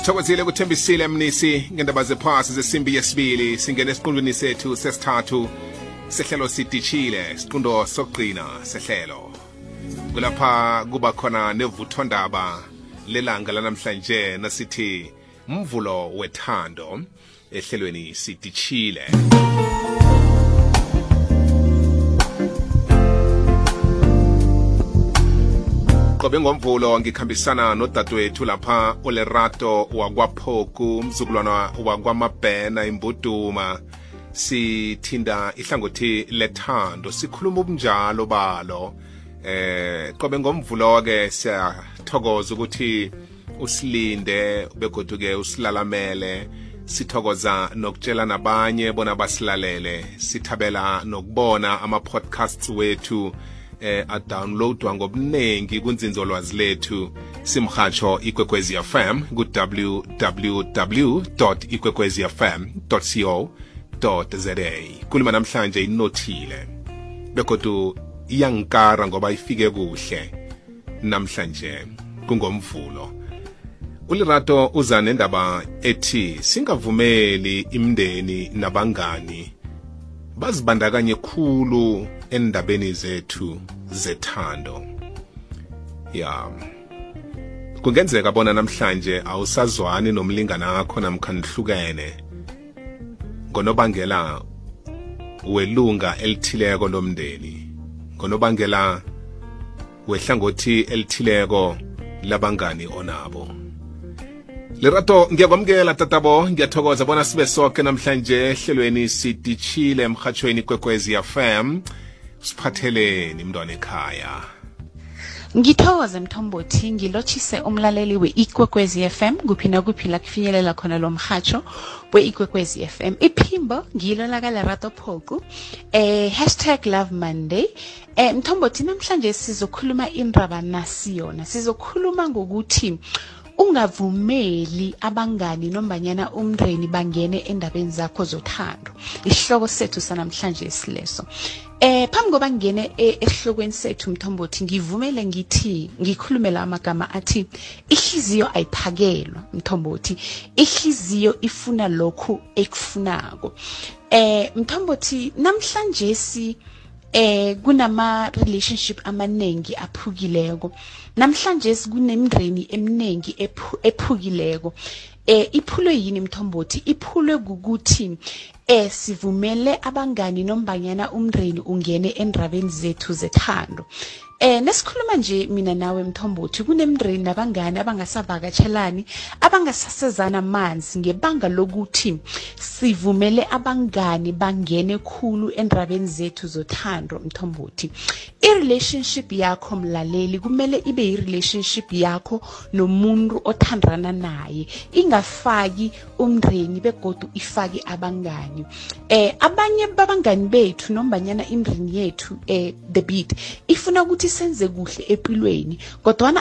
sithokozile kuthembisile mnisi ngendaba zephasi zesimbi yesibili. Singena esiqundweni sethu sesithathu. Sehlelo sidishile siqundo sokugcina sehlelo. Kulapha kuba khona nevuthondaba lelanga lanamhlanje nasithi mvulo wethando ehlelweni sidishile qobe ngomvulo ngikhambisana nodadewethu lapha olerato wakwaphoku umzukulwana wakwamabhena imbuduma. Sithinda ihlangothi lethando sikhuluma ubunjalo balo. Eh qobe ngomvulo ke siyathokoza ukuthi usilinde begodu ke usilalamele. Sithokoza nokutshela nabanye bona basilalele. Sithabela nokubona ama-podcasts wethu. Eh adownloadwa ngobuningi kunzinzolwazi lethu. Simhatsho ikwekwezi fm ku-www ikwekwezi fm co za kulima namhlanje inothile begodu iyankara ngoba ifike kuhle namhlanje kungomvulo. Ulirato uza nendaba ethi singavumeli imndeni nabangani bazibandakanye khulu endabeni zethu zethando. Ya. Kungenzeka bona namhlanje awusazwani nomlingani akho namkha nihlukene ngonobangela welunga elithileko lomndeni. Ngonobangela wehlangothi elithileko labangani onabo. Lerato ngiyakwamukela tatabo. Ngiyathokoza bona sibe soke namhlanje ehlelweni sidishile emhatshweni kwekwezi fm siphatheleni mntwana ekhaya. Ngithokoze mthombothi. Ngilotshise umlaleli we-ikwekwezi fm kuphi nakuphi la kufinyelela khona lo mhatsho we-ikwekwezi fm iphimbo ngilo lakalerato phoku eh hashtag love monday. Eh mthombothi namhlanje sizokhuluma indaba nasiyona sizokhuluma ngokuthi ungavumeli abangani nombanyana umndeni bangene endabeni zakho zothando. Isihloko sethu sanamhlanje sileso eh phambi koba ngene esihlokweni sethu mthombothi ngivumele ngithi ngikhulumela amagama athi ihliziyo ayiphakelwa mthombothi ihliziyo ifuna lokhu ekufunako. Eh mthombothi namhlanje si eh kunama relationship amaningi aphukileko. Namhlanje kunemndeni eminingi ephukileko. Eh iphulwe yini mthombothi? Iphulwe kukuthi eh sivumele abangani nombanyana umndeni ungene endabeni zethu zethando. Eh nesikhuluma nje mina nawe mthombothi kunemndeni nabangani abangasavakatshelani abangasasezana amanzi ngebanga lokuthi sivumele abangani bangene khulu endabeni zethu zothando mthombothi. I-relationship yakho mlaleli kumele ibe yi-relationship yakho nomuntu othandana naye. Ingafaki umndeni begodu ifake abangani. Eh abanye babangani bethu nombanyana imndeni yethu eh the beat ifuna ukuthi senze kuhle empilweni kodwana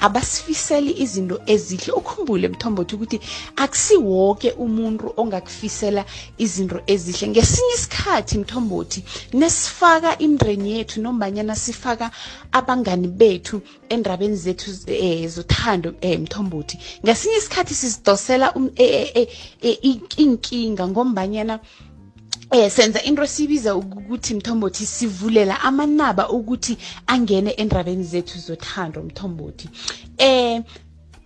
abasifiseli izinto ezihle. Ukhumbule mthombothi ukuthi akusiwoke umuntu ongakufisela izinto ezihle. Ngesinye isikhathi mthombothi nesifaka imndeni yethu nombanyana sifaka abangani bethu endabeni zethu eh, zothando eh, mthombothi ngesinye isikhathi sisidosela um, eh, inkinga ngombanyana eh senza into esibiza ukuthi mthombothi sivulela amanaba ukuthi angene endabeni zethu zothando mthombothi. Eh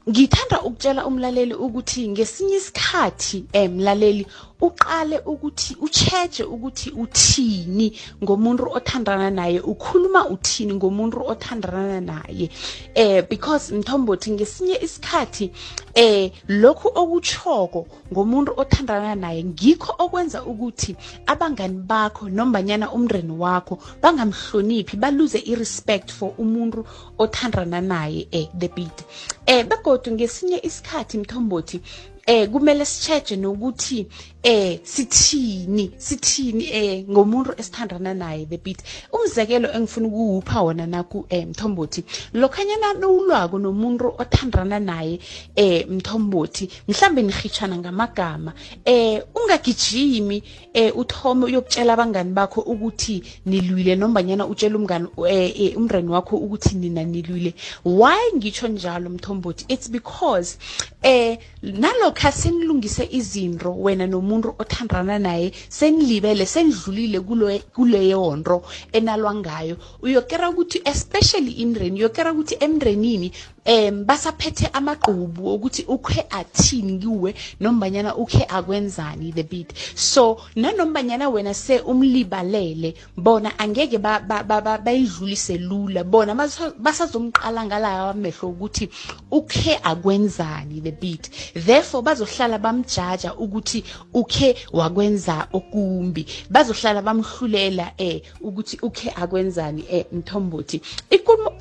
ngithanda ukutshela umlaleli ukuthi ngesinye isikhathi eh mlaleli uqale ukuthi ucheje ukuthi uthini ngomuntu othandana naye ukhuluma uthini ngomuntu othandana naye. Eh because mthombothi ngesinye isikhathi eh lokhu okuchoko ngomuntu othandana naye ngikho okwenza ukuthi abangani bakho nombanyana umndeni wakho bangamhloniphi baluze irespect for umuntu othandana naye eh the beat. Eh begodu ngesinye isikhathi mthombothi. Eh kumele sicheje nokuthi eh sithini sithini eh ngomuntu esithandana naye beat umzekelo engifuna ukuwupha wona naku eh mthombothi lokhanyana nowulwako nomuntu othandana naye eh mthombothi mhlambe nihitshana ngamagama eh ungagijimi eh uthome uyokutshela abangani bakho ukuthi nilwile nombanyana utshela umngani eh, eh umndeni wakho ukuthi nina nilwile. Why ngitsho njalo mthombothi? It's because eh nalokho senilungise izinto wena nomuntu othandana naye senilibele senidlulile kulo kuleyo nto enalwa ngayo. Uyokera ukuthi especially imndeni uyokera ukuthi emndenini em basaphethe amaqhubu ukuthi ukhe athini kuwe nombanyana ukhe akwenzani the beat. So nanombanyana wena se umlibalele bona angeke bayidlulise lula. Bona basazomqala ngalayo amehlo ukuthi ukhe akwenzani the beat. Therefore bazohlala bamjaja ukuthi ukhe wakwenza okumbi. Bazohlala bamhlulela eh ukuthi ukhe akwenzani eh mthombothi.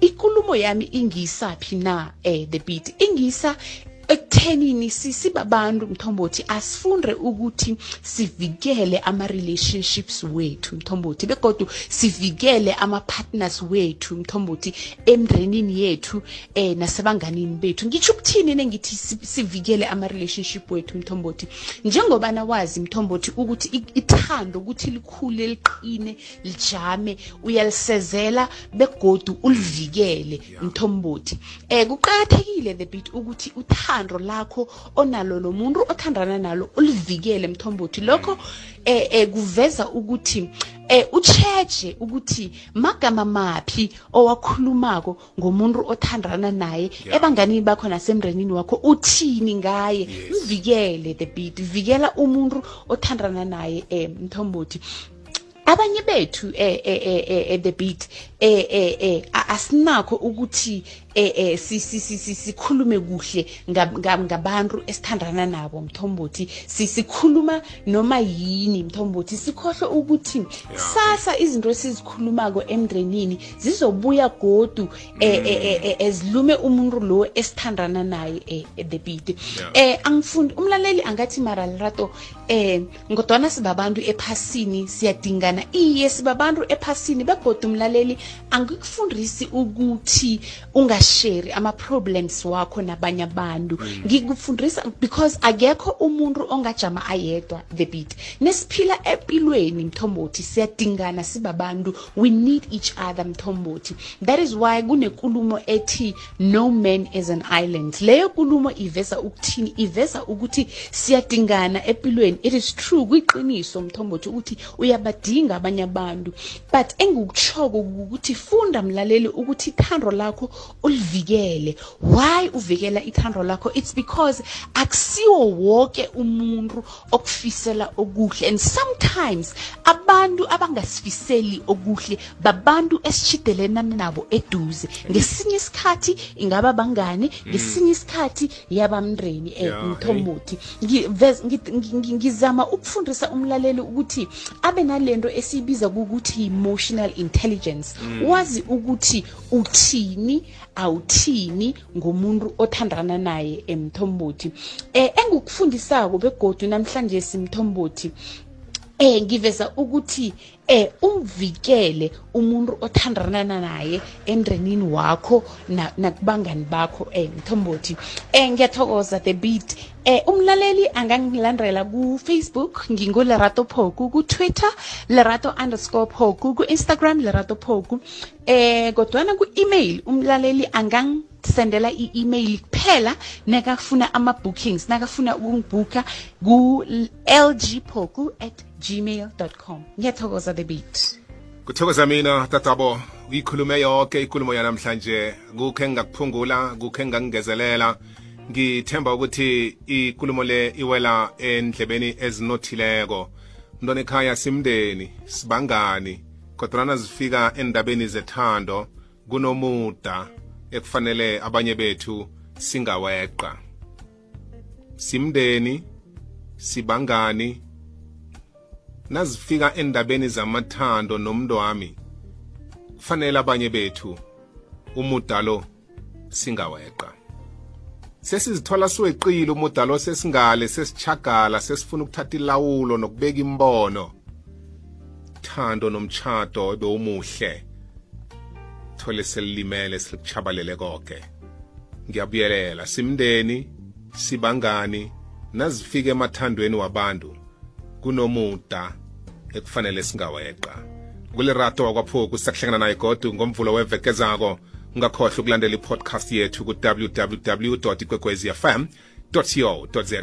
Ikulumo yami ingisaphi na eh the beat? Ingisa ekuthenini sisibabantu mthombothi asifunde ukuthi sivikele ama-relationships wethu mthombothi begodwa sivikele ama-partners wethu mthombothi emndenini yethu eh nasebanganini bethu. Ngitsho ukuthini nengithi sivikele ama-relationship wethu mthombothi? Njengoba nawazi mthombothi ukuthi ithando ukuthi likhule liqine lijame uyalisezela begodu ulivikele mthombothi. Eh kuqakathekile the bit ukuthi uthando uthando lakho onalo nomuntu othandana nalo ulivikele mthombothi lokho eh, eh kuveza ukuthi eh ucheche ukuthi magama maphi owakhulumako ngomuntu othandana naye Yeah. ebanganini bakho nasemndenini wakho uthini ngaye Yes. mvikele the beat vikela umuntu othandana naye eh mthombothi abanye bethu eh eh eh, eh eh, the beat eh eh eh asinakho ukuthi eh eh si- si- si- si- sikhulume kuhle ngab- ngab- ngabantu esithandana nabo mthombothi. Si- sikhuluma noma yini mthombothi? Sikhohle ukuthi sasa izinto esizikhulumako emndenini zizobuya godu eh eh, eh ezilume umuntu lo esithandana naye the beat. Eh angifundi umlaleli angathi mara lerato eh ngodwana sibabantu ephasini siyadingana. Iye sibabantu ephasini begoda umlaleli angikufundisi ukuthi ungashare ama-problems wakho nabanye abantu. Ngikufundisa because akekho umuntu ongajama ayedwa the beat. Nesiphila empilweni mthombothi siyadingana sibabantu we need each other mthombothi. That is why kunenkulumo ethi no man is an island. Leyo nkulumo iveza ukuthini? Iveza ukuthi siyadingana empilweni. It is true kuyiqiniso mthombothi ukuthi uyabadinga abanye abantu. But engikuchoko ukuthi funda mlaleli ukuthi ithando lakho ulivikele why uvikela ithando lakho? It's because akusiwo wonke umuntu okufisela okuhle. And sometimes abantu abangasifiseli okuhle babantu esishidelena nabo eduze. Ngesinye isikhathi ingaba bangane ngesinye isikhathi yabamndeni eh, Yeah, mthombothi. Ngivez- ngi- ngi- ngi- ngizama ukufundisa umlaleli ukuthi abe nalento esiyibiza ukuthi emotional intelligence. Wazi ukuthi uthini awuthini ngomuntu othandana naye emthombothi. Eh engukufundisako begodu namhlanje simthombothi eh ngiveza ukuthi eh umvikele umuntu othandana naye emndenini wakho na- nakubangani bakho eh mthombothi. Eh ngiyathokoza the beat. Eh umlaleli angangilandela ku Facebook ngingo Lerato Phoku ku Twitter Lerato underscore Phoku ku Instagram Lerato Phoku. Eh kodwana ku email umlaleli angang sendela i-email kuphela nakafuna ama-bookings nakafuna ukungibhukha ku-lgpoku at gmail com. Ngiyathokoza the beat. Kuthokoza mina tatabo. Uyikhulume yonke ikulumo yanamhlanje. Kukhe engakuphungula kukhe engakungezelela ngithemba ukuthi ikulumo le iwela endlebeni ezinothileko. Mntwana ekhaya simndeni sibangani kodwana zifika endabeni zethando kunomuda. Ekufanele abanye bethu singaweqa. Simndeni sibangani nazifika endabeni zamathando nomntu wami kufanele abanye bethu umuda lo singaweqa. Sesizithola siweqile umudalo sesingale sesichagala sesifuna ukuthatha ilawulo nokubeka imbono. Thando nomchato ebe umuhle. Thole selilimele silikuchabalele konke ngiyabuyelela simndeni sibangani nazifika emathandweni wabantu kunomuda ekufanele singaweqa. Kulerato wakwaphoku sisakuhlangana naye godu ngomvulo weveke zako ungakhohlwa ukulandela ipodcast yethu ku www ikwekwezi fm co za